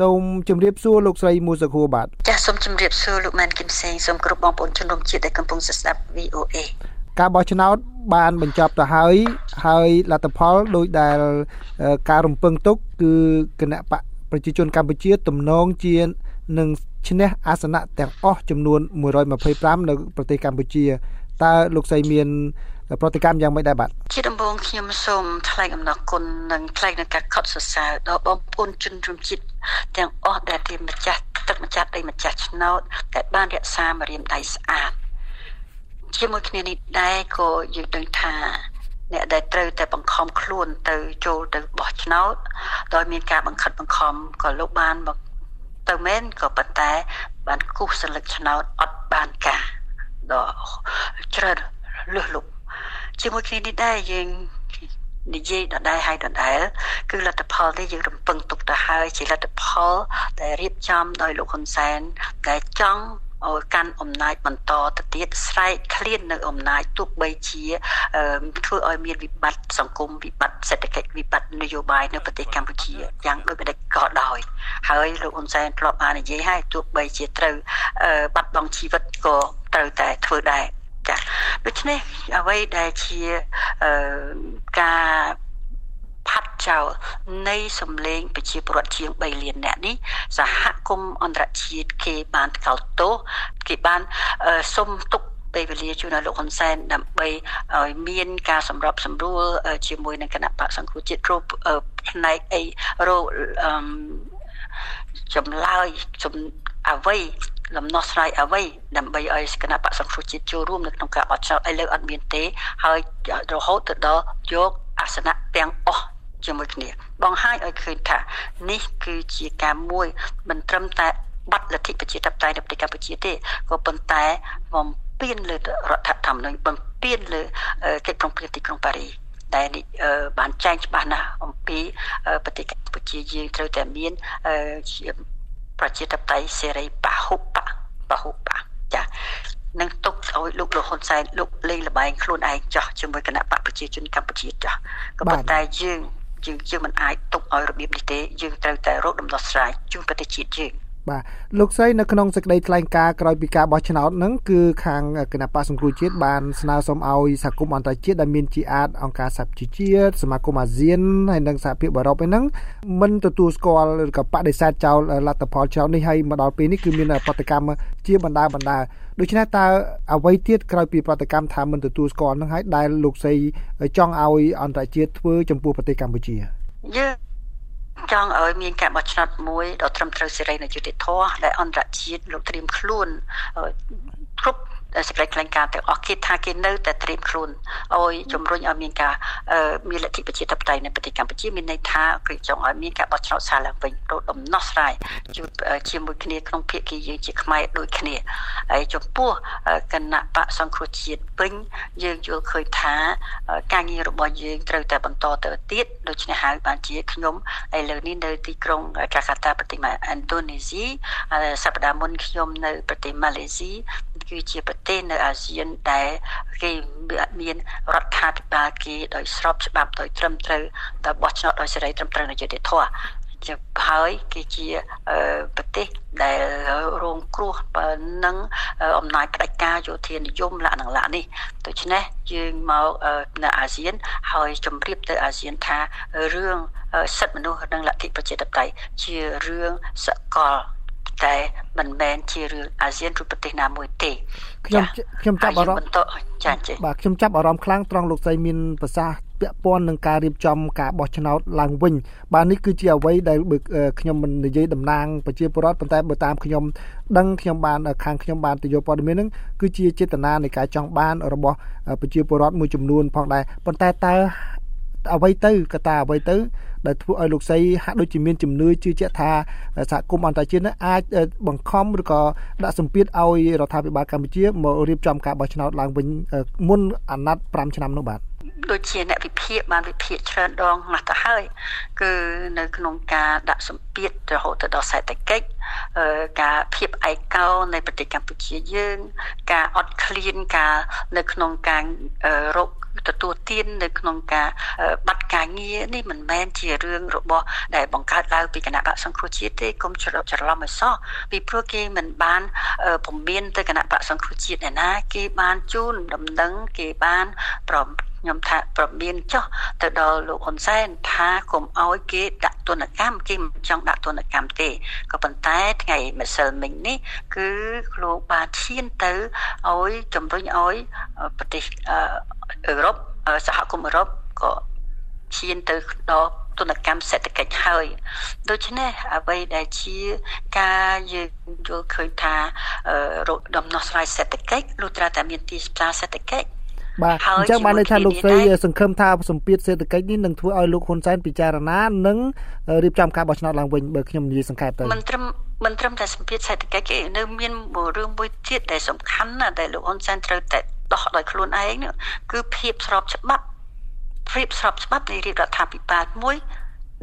សូមជម្រាបសួរលោកស្រីមូសុខួរបាទចាសសូមជម្រាបសួរលោកម៉ែនគឹមសេងសូមគ្រប់បងប្អូនជនរួមជាតិដែលកំពុងស្ដាប់ VOA ការបោះឆ្នោតបានបញ្ចប់ទៅហើយហើយលទ្ធផលដោយដែលការរំពឹងទុកគឺគណៈបកប្រជាជនកម្ពុជាទំនងជានឹងឈ្នះអាសនៈទាំងអស់ចំនួន125នៅប្រទេសកម្ពុជា តើលោកស្រីមានប្រតិកម្មយ៉ាងម៉េចដែរបាទជាដំបូងខ្ញុំសូមថ្លែងអំណរគុណនិងថ្លែងនឹងការខត់សរសើរដល់បងប្អូនជនរួមជាតិទាំងអស់ដែលជាម្ចាស់ទឹកម្ចាស់ដីម្ចាស់ឆ្នោតដែលបានរក្សាមរៀមដៃស្អាតជាមួយគ្នានេះដែរក៏យើងដឹងថាអ្នកដែលត្រូវតែបង្ខំខ្លួនទៅចូលទៅបោះឆ្នោតដោយមានការបង្ខិតបង្ខំក៏លោកបានមកទៅមែនក៏ប៉ុន្តែបានគូសសន្លឹកឆ្នោតអត់បានការ ដល់ច្រើនលឺលុបជាមួយគ្នានេះដែរយើងនិយាយដដែលហើយដដែលគឺលទ្ធផលនេះយើងរំពឹងទុកទៅហើយជាលទ្ធផលដែលរៀបចំដោយលោកហ៊ុនសែនដែលចង់ ឲ្យកាន់អំណាចបន្តទៅទៀតស្រែកឃ្លាននៅអំណាចទោះបីជាធ្វើឲ្យមានវិបត្តិសង្គមវិបត្តិសេដ្ឋកិច្ចវិបត្តិនយោបាយនៅប្រទេសកម្ពុជាយ៉ាងដូចម្ដេចក៏ដោយហើយលោកហ៊ុនសែនធ្លាប់បាននិយាយហើយទោះបីជាត្រូវបាត់បង់ជីវិតក៏ត្រូវតែធ្វើដែរចា៎ដូច្នេះអ្វីដែលជាការផាត់ ចោលនៃសម្លេងប្រជាពលរដ្ឋជាង3លានអ្នកនេះសហគមន៍អន្តរជាតិគេបានថ្កោលទោសគេបានសុំទុកពេលវេលាជូនដល់លោកហ៊ុនសែនដើម្បីឲ្យមានការសម្របសម្រួលជាមួយនឹងគណៈបកសង្គ្រោះជាតិគ្រប់ផ្នែកអីរោចម្លើយអ្វីលំនោះស្រ័យអ្វីដើម្បីឲ្យគណៈបកសង្គ្រោះជាតិចូលរួមនៅក្នុងការបោះឆ្នោតឥឡូវអត់មានទេ ហើយរហូតទៅដល់យកអាសនៈទាំងអស់ ជាមួយគ្នា បងហើយឲ្យឃើញថានេះគឺជាការមួយមិនត្រឹមតែបាត់លទ្ធិប្រជាធិបតេយ្យនៅប្រទេសកម្ពុជាទេក៏ប៉ុន្តែបំពេញលើរដ្ឋធម្មនុញ្ញបំពេញលើកិច្ចព្រមព្រៀងទីក្រុងប៉ារីសដែលបានចែងច្បាស់ណាស់អំពីប្រទេសកម្ពុជាយើងត្រូវតែមានជាប្រជាធិបតេយ្យសេរីពហុបកពហុបកចានឹងទុកឲ្យលោកលោកហ៊ុនសែនលោកលេងលបែងខ្លួនឯងចោះជាមួយគណៈបកប្រជាជនកម្ពុជាចោះក៏ប៉ុន្តែយើង យើងយើងមិនអាចទុកឲ្យរបៀបនេះទេយើងត្រូវតែរកដំណោះស្រាយជូនប្រទេសជាតិយើង បាទលោកស្រីនៅក្នុងសេចក្តីថ្លែងការណ៍ក្រោយពីការបោះឆ្នោតហ្នឹងគឺខាងគណៈបកសង្គ្រោះជាតិបានស្នើសុំឲ្យសហគមន៍អន្តរជាតិដែលមានជាអាចអង្គការសហជីវជាតិសមាគមអាស៊ានហើយនិងសហភាពអឺរ៉ុបហ្នឹងមិនទទួលស្គាល់ឬក៏បដិសេធចោលលទ្ធផលឆ្នោតនេះហើយមកដល់ពេលនេះគឺមានប្រតិកម្មជាបណ្ដាបណ្ដាដូច្នេះតើអ្វីទៀតក្រោយពីប្រតិកម្មថាមិនទទួលស្គាល់ហ្នឹងហើយដែលលោកស្រីចង់ឲ្យអន្តរជាតិធ្វើចំពោះប្រទេសកម្ពុជាយើង ចង់ឲ្យមានការបោះឆ្នោតមួយដ៏ត្រឹមត្រូវសេរីនិងយុត្តិធម៌ដែលអន្តរជាតិលោកត្រៀមខ្លួនគ្រប់ សេចក្តីថ្លែងការណ៍ទាំងអស់គេថាគេនៅតែត្រៀមខ្លួនឲ្យជំរុញឲ្យមានការមានលទ្ធិប្រជាធិបតេយ្យនៅប្រទេសកម្ពុជាមានន័យថាគេចង់ឲ្យមានការបោះឆ្នោតសារឡើងវិញរកដំណោះស្រាយជាមួយគ្នាក្នុងភាគីយើងជាខ្មែរដូចគ្នាហើយចំពោះគណៈបកសង្គ្រោះជាតិវិញយើងយល់ឃើញថាការងាររបស់យើងត្រូវតែបន្តទៅទៀតដូច្នេះហើយបានជាខ្ញុំឥឡូវនេះនៅទីក្រុងកាកាតាប្រទេសឥណ្ឌូនេស៊ីសប្តាហ៍មុនខ្ញុំនៅប្រទេសម៉ាឡេស៊ីគឺជាប្រទេសនៅអាស៊ានដែលគេមានរដ្ឋាភិបាលគេដោយស្របច្បាប់ដោយត្រឹមត្រូវដោយបោះឆ្នោតដោយសេរីត្រឹមត្រូវនៃយុត្តិធម៌ជាហើយគេជាប្រទេសដែលរងគ្រោះនឹងអំណាចផ្ដាច់ការយោធានិយមលក្ខណៈនេះដូច្នេះយើងមកនៅអាស៊ាន ហើយជម្រាបទៅអាស៊ានថារឿងសិទ្ធិមនុស្សនិងលទ្ធិប្រជាធិបតេយ្យជារឿងសកល តែមិនមែនជារឿងអាស៊ានឬប្រទេសណាមួយទេខ្ញុំខ្ញុំចាប់អារម្មណ៍ចាចាបាទខ្ញុំចាប់អារម្មណ៍ខ្លាំងត្រង់លោកស្រីមានប្រសាសន៍ពាក់ព័ន្ធនឹងការរៀបចំការបោះឆ្នោតឡើងវិញបាទនេះគឺជាអ្វីដែលខ្ញុំមិននិយាយតំណាងប្រជាពលរដ្ឋប៉ុន្តែបើតាមខ្ញុំដឹងខ្ញុំបានខាងខ្ញុំបានទៅយកព័ត៌មានហ្នឹងគឺជាចេតនានៃការចង់បានរបស់ប្រជាពលរដ្ឋមួយចំនួនផងដែរប៉ុន្តែតើអ្វីទៅកត្តាអ្វីទៅ ដែលធ្វើឲ្យលោកសីហាក់ដូចជាមានជំនឿជឿជាក់ថាសហគមន៍អន្តរជាតិនឹងអាចបង្ខំឬក៏ដាក់សម្ពាធឲ្យរដ្ឋាភិបាលកម្ពុជាមករៀបចំការបោះឆ្នោតឡើងវិញមុនអាណត្តិ5ឆ្នាំនោះបាទដូចជាអ្នកវិភាគបានវិភាគច្រើនដងណាស់ទៅហើយគឺនៅក្នុងការដាក់សម្ពាធរហូតទៅដល់សេដ្ឋកិច្ចការភាពឯកោនៃប្រទេសកម្ពុជាយើង ការអត់ឃ្លានការនៅក្នុងការរក ទទួលទាននៅក្នុងការបាត់ការងារនេះមិនមែនជារឿងរបស់ដែលបង្កើតឡើងពីគណៈបកសង្គ្រោះជាតិទេគុំច្រឡំច្រឡំឲ្យសោះពីព្រោះគេមិនបានពំមានទៅគណៈបកសង្គ្រោះជាតិឯណាគេបានជូនដំណឹងគេបានប្រ ខ្ញុំថាប្រមានចោះទៅដល់លោកហ៊ុនសែនថាកុំឲ្យគេដាក់ទណ្ឌកម្មគេមិនចង់ដាក់ទណ្ឌកម្មទេក៏ប៉ុន្តែថ្ងៃម្សិលមិញនេះ គឺលោកបានឈានទៅឲ្យជំរុញឲ្យប្រទេសអឺរ៉ុបសហគមន៍អឺរ៉ុបក៏ឈានទៅដល់ទនកម្មសេដ្ឋកិច្ចហើយដូច្នេះអ្វីដែលជាការយើងយល់ឃើញថាដំណោះស្រាយសេដ្ឋកិច្ចលុះត្រាតែមានទីផ្សារសេដ្ឋកិច្ច បាទអញ្ចឹងបានន័យថាលោកស្រីសង្ឃឹមថាសម្ពាធសេដ្ឋកិច្ចនេះនឹងធ្វើឲ្យលោកហ៊ុនសែនពិចារណានិងរៀបចំការបោះឆ្នោតឡើងវិញបើខ្ញុំនិយាយសង្ខេបទៅមិនត្រឹមមិនត្រឹមតែសម្ពាធសេដ្ឋកិច្ចទេនៅមានរឿងមួយទៀតដែលសំខាន់ណាស់ដែលលោកហ៊ុនសែនត្រូវតែដោះដោយខ្លួនឯងគឺភាពស្របច្បាប់ភាពស្របច្បាប់នៃរាជរដ្ឋាភិបាលមួយ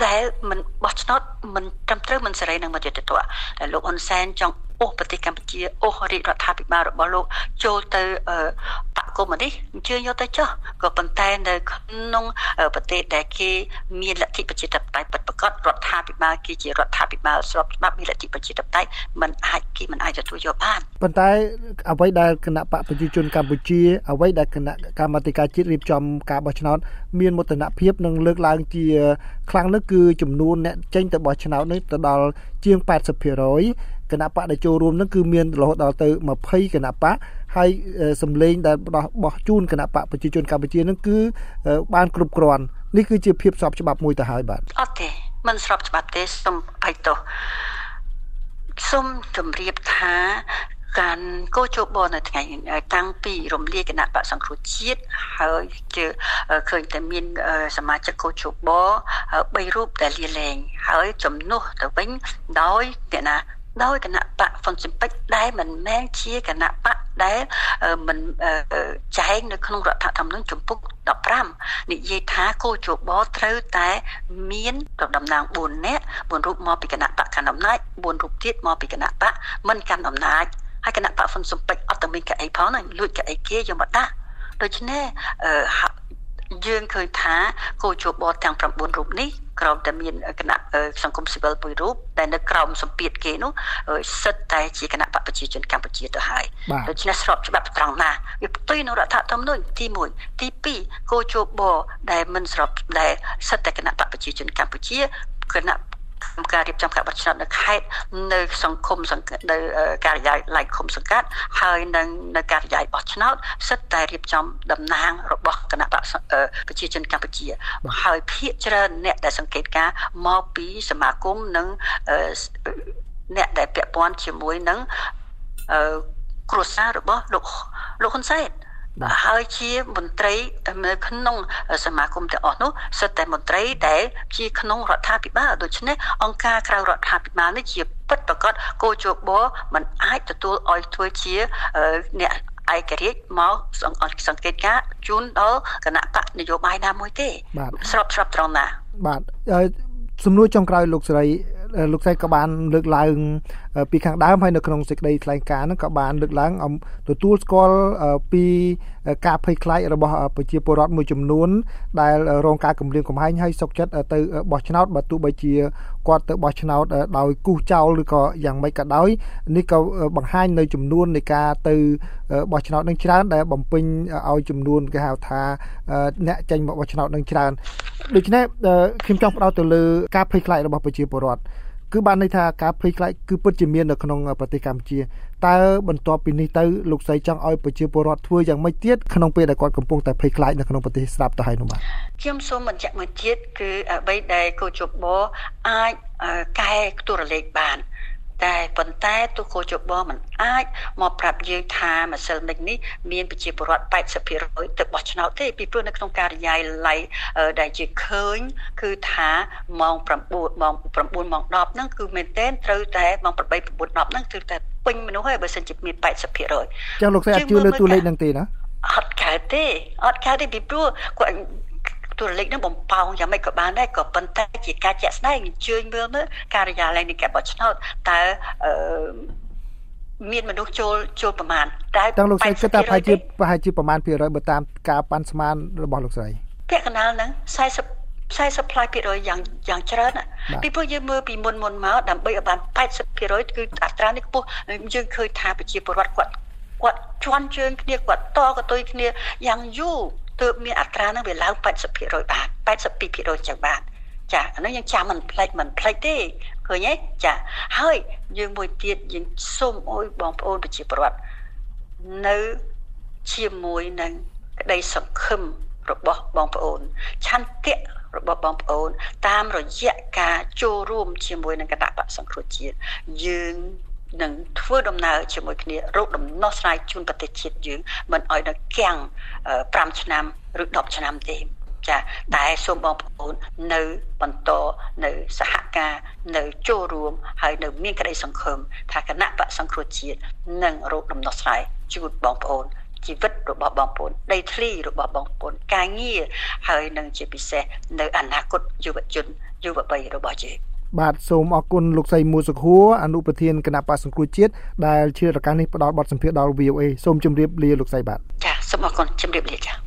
ដែលមិនបោះឆ្នោតមិនត្រឹមត្រូវមិនសេរីនឹងមតិទិដ្ឋដែលលោកហ៊ុនសែនចង់ អូសប្រទេសកម្ពុជាអូសរាជរដ្ឋាភិបាលរបស់លោកចូលទៅបកគុំនេះអញ្ជើញយកទៅចុះក៏ប៉ុន្តែនៅក្នុងប្រទេសដែលគេមានលទ្ធិប្រជាធិបតេយ្យពិតប្រាកដរដ្ឋាភិបាលគេជារដ្ឋាភិបាលស្របច្បាប់មានលទ្ធិប្រជាធិបតេយ្យมันអាចគេមិនអាចទទួលយកបានប៉ុន្តែអ្វីដែលគណៈបកប្រជាជនកម្ពុជាអ្វីដែលគណៈកម្មាធិការជាតិរៀបចំការបោះឆ្នោតមានមោទនភាពនឹងលើកឡើងជាខ្លាំងនោះគឺចំនួនអ្នកចេញទៅបោះឆ្នោតនេះទៅដល់ជាង80% គណៈបកដែលចូលរួមនឹងគឺមានរហូតដល់ទៅ20គណៈបកហើយសម្លេងដែលបោះបោះជូនគណៈបកប្រជាជនកម្ពុជានឹងគឺបានគ្រប់គ្រាន់នេះគឺជាភាពស្របច្បាប់មួយទៅហើយបាទអត់ទេមិនស្របច្បាប់ទេសូមបៃតោសូមជម្រាបថាការកោជបនៅថ្ងៃតាំងពីរំលាយគណៈបកសង្គ្រោះជាតិហើយជើឃើញតែមានសមាជិកកោជប3រូបដែលលាលែងហើយចំនួនទៅវិញដោយអ្នកណា ដោយគណៈបកហ្វុនស៊ីពិកដែលមិនមែនជាគណៈបកដែលមិនចែងនៅក្នុងរដ្ឋធម្មនុញ្ញជំពូក15និយាយថាគោជបត្រូវតែមានតំណាង4នាក់4រូបមកពីគណៈបកកណ្ដាលអំណាច4រូបទៀតមកពីគណៈបកមិនកាន់អំណាចហើយគណៈបកហ្វុនស៊ីពិកអត់តែមានកៅអីផងណាលួចកៅអីគេយកមកដាក់ដូច្នេះយើងឃើញថាគោជបទាំង9រូបនេះ ក្រោមតែមានគណៈសង្គមស៊ីវិលមួយរូបដែលនៅក្រោមសម្ពាធគេនោះសិតតែជាគណៈបកប្រជាជនកម្ពុជាទៅហើយដូច្នេះស្របច្បាប់ត្រង់ណាវាផ្ទុយនឹងរដ្ឋធម្មនុញ្ញទី1ទី2គោជបដែលមិនស្របដែលសិតតែគណៈបកប្រជាជនកម្ពុជាគណៈ ការរៀបចំការបោះឆ្នោតនៅខេត្តនៅសង្គមនៅការិយាល័យឃុំសង្កាត់ហើយនឹងនៅការិយាល័យបោះឆ្នោតសិតតែរៀបចំតំណាងរបស់គណៈបកប្រជាជនកម្ពុជាហើយភាគច្រើនអ្នកដែលសង្កេតការមកពីសមាគមនិងអ្នកដែលពាក់ព័ន្ធជាមួយនឹងគ្រួសាររបស់លោកលោកហ៊ុនសែន ហើយជាមន្ត្រីនៅក្នុងសមាគមទាំងអស់នោះសិតតែមន្ត្រីដែលជាក្នុងរដ្ឋាភិបាលដូច្នេះអង្គការក្រៅរដ្ឋាភិបាលនេះជាពិតប្រកបគោជបมันអាចទទួលឲ្យធ្វើជាអ្នកឯករាជ្យមកសង្កេតការជូនដល់គណៈបកនយោបាយណាមួយទេស្របស្របត្រង់ណាបាទសំណួរចុងក្រោយលោកសេរី លោកស្រីក៏បានលើកឡើងពីខាងដើមហើយនៅក្នុងសេចក្តីថ្លែងការណ៍ហ្នឹងក៏បានលើកឡើងទទួលស្គាល់ពីការភ័យខ្លាចរបស់ប្រជាពលរដ្ឋមួយចំនួន ដែលរងការគំរាមកំហែងហើយសុកចិត្តទៅបោះឆ្នោតបើទោះបីជាគាត់ទៅបោះឆ្នោតដោយគូសចោលឬក៏យ៉ាងម៉េចក៏ដោយនេះក៏បង្ហាញនៅចំនួននៃការទៅ បោះឆ្នោតនឹងច្រើនដែលបំពេញឲ្យចំនួនគេហៅថាអ្នកចេញមកបោះឆ្នោតនឹងច្រើនដូច្នេះខ្ញុំចង់ផ្ដោតទៅលើការភ័យខ្លាចរបស់ប្រជាពលរដ្ឋគឺបានន័យថាការភ័យខ្លាចគឺពិតជាមាននៅក្នុងប្រទេសកម្ពុជាតើបន្ទាប់ពីនេះទៅលោកស្រីចង់ឲ្យប្រជាពលរដ្ឋធ្វើយ៉ាងម៉េចទៀតក្នុងពេលដែលគាត់កំពុងតែភ័យខ្លាចនៅក្នុងប្រទេសស្រាប់ទៅហើយនោះបាទខ្ញុំសូមបញ្ជាក់មួយទៀតគឺអ្វីដែលកោជបអាចកែទូរលេខបាន តែប៉ុន្តែទូកោជបមិនអាចមកប្រាប់យើងថាម្សិលមិញនេះមានប្រជាពលរដ្ឋ80%ទៅបោះឆ្នោតទេពីព្រោះនៅក្នុងការិយាល័យដែលជាឃើញគឺថាម៉ោង9ម៉ោង9ម៉ោង10ហ្នឹងគឺមែនទែនត្រូវតែម៉ោង8 9 10ហ្នឹងគឺតែពេញមនុស្សហើយបើសិនជាមាន80%ចឹងលោកស្រីអត់ជឿលើតួលេខហ្នឹងទេណាអត់កើតទេអត់កើតទេពីព្រោះគាត់ តួលេខនឹងបំផោងយ៉ាងម៉េចក៏បានដែរក៏ប៉ុន្តែជាការជាក់ស្ដែងអញ្ជើញមើលមើលការិយាល័យនៃការបោះឆ្នោតតើអឺមានមនុស្សចូលចូលប្រមាណតែទាំងលោកស្រីគិតថាប្រហែលជាប្រហែលជាប្រមាណភាគរយបើតាមការប៉ាន់ស្មានរបស់លោកស្រីពាក់កណ្ដាលហ្នឹង40 40%យ៉ាងយ៉ាងច្រើនពីព្រោះយើងមើលពីមុនមុនមកដើម្បីឲ្យបាន80%គឺអត្រានេះខ្ពស់យើងឃើញថាប្រជាពលរដ្ឋគាត់គាត់ជន់ជើងគ្នាគាត់តកតុយគ្នាយ៉ាងយូរ ទើបមានអត្រានឹងវាឡើង80%បាន82%ចឹងបានចាអានោះយើងចាំមិនផ្លេចមិនផ្លេចទេឃើញទេចាហើយយើងមួយទៀតយើងសូមអើយបងប្អូនប្រជាពលរដ្ឋនៅជាមួយនឹងក្តីសង្ឃឹមរបស់បងប្អូនឆន្ទៈរបស់បងប្អូន តាមរយៈការចូលរួមជាមួយនឹងគណៈបកសង្គ្រោះជាតិយើង នឹងធ្វើដំណើរជាមួយគ្នារកដំណោះស្រាយជូនប្រទេសជាតិយើងមិនឲ្យនៅគាំង5ឆ្នាំឬ10ឆ្នាំទេចាតែសូមបងប្អូននៅបន្តនៅសហការនៅចូលរួមហើយនៅមានក្តីសង្ឃឹមថាគណៈបកសង្គ្រោះជាតិនឹងរកដំណោះស្រាយជូនបងប្អូនជីវិតរបស់បងប្អូនដីធ្លីរបស់បងប្អូនការងារហើយនឹងជាពិសេសនៅអនាគតយុវជនយុវវ័យរបស់យើង បាទសូមអរគុណលោកសីមួសុខួរអនុប្រធានគណៈបក្សសង្គ្រោះជាតិដែលជារកាសនេះផ្ដល់បទសម្ភាសន៍ដល់ VOA សូមជម្រាបលាលោកសីបាទចាសូមអរគុណជម្រាបលាចា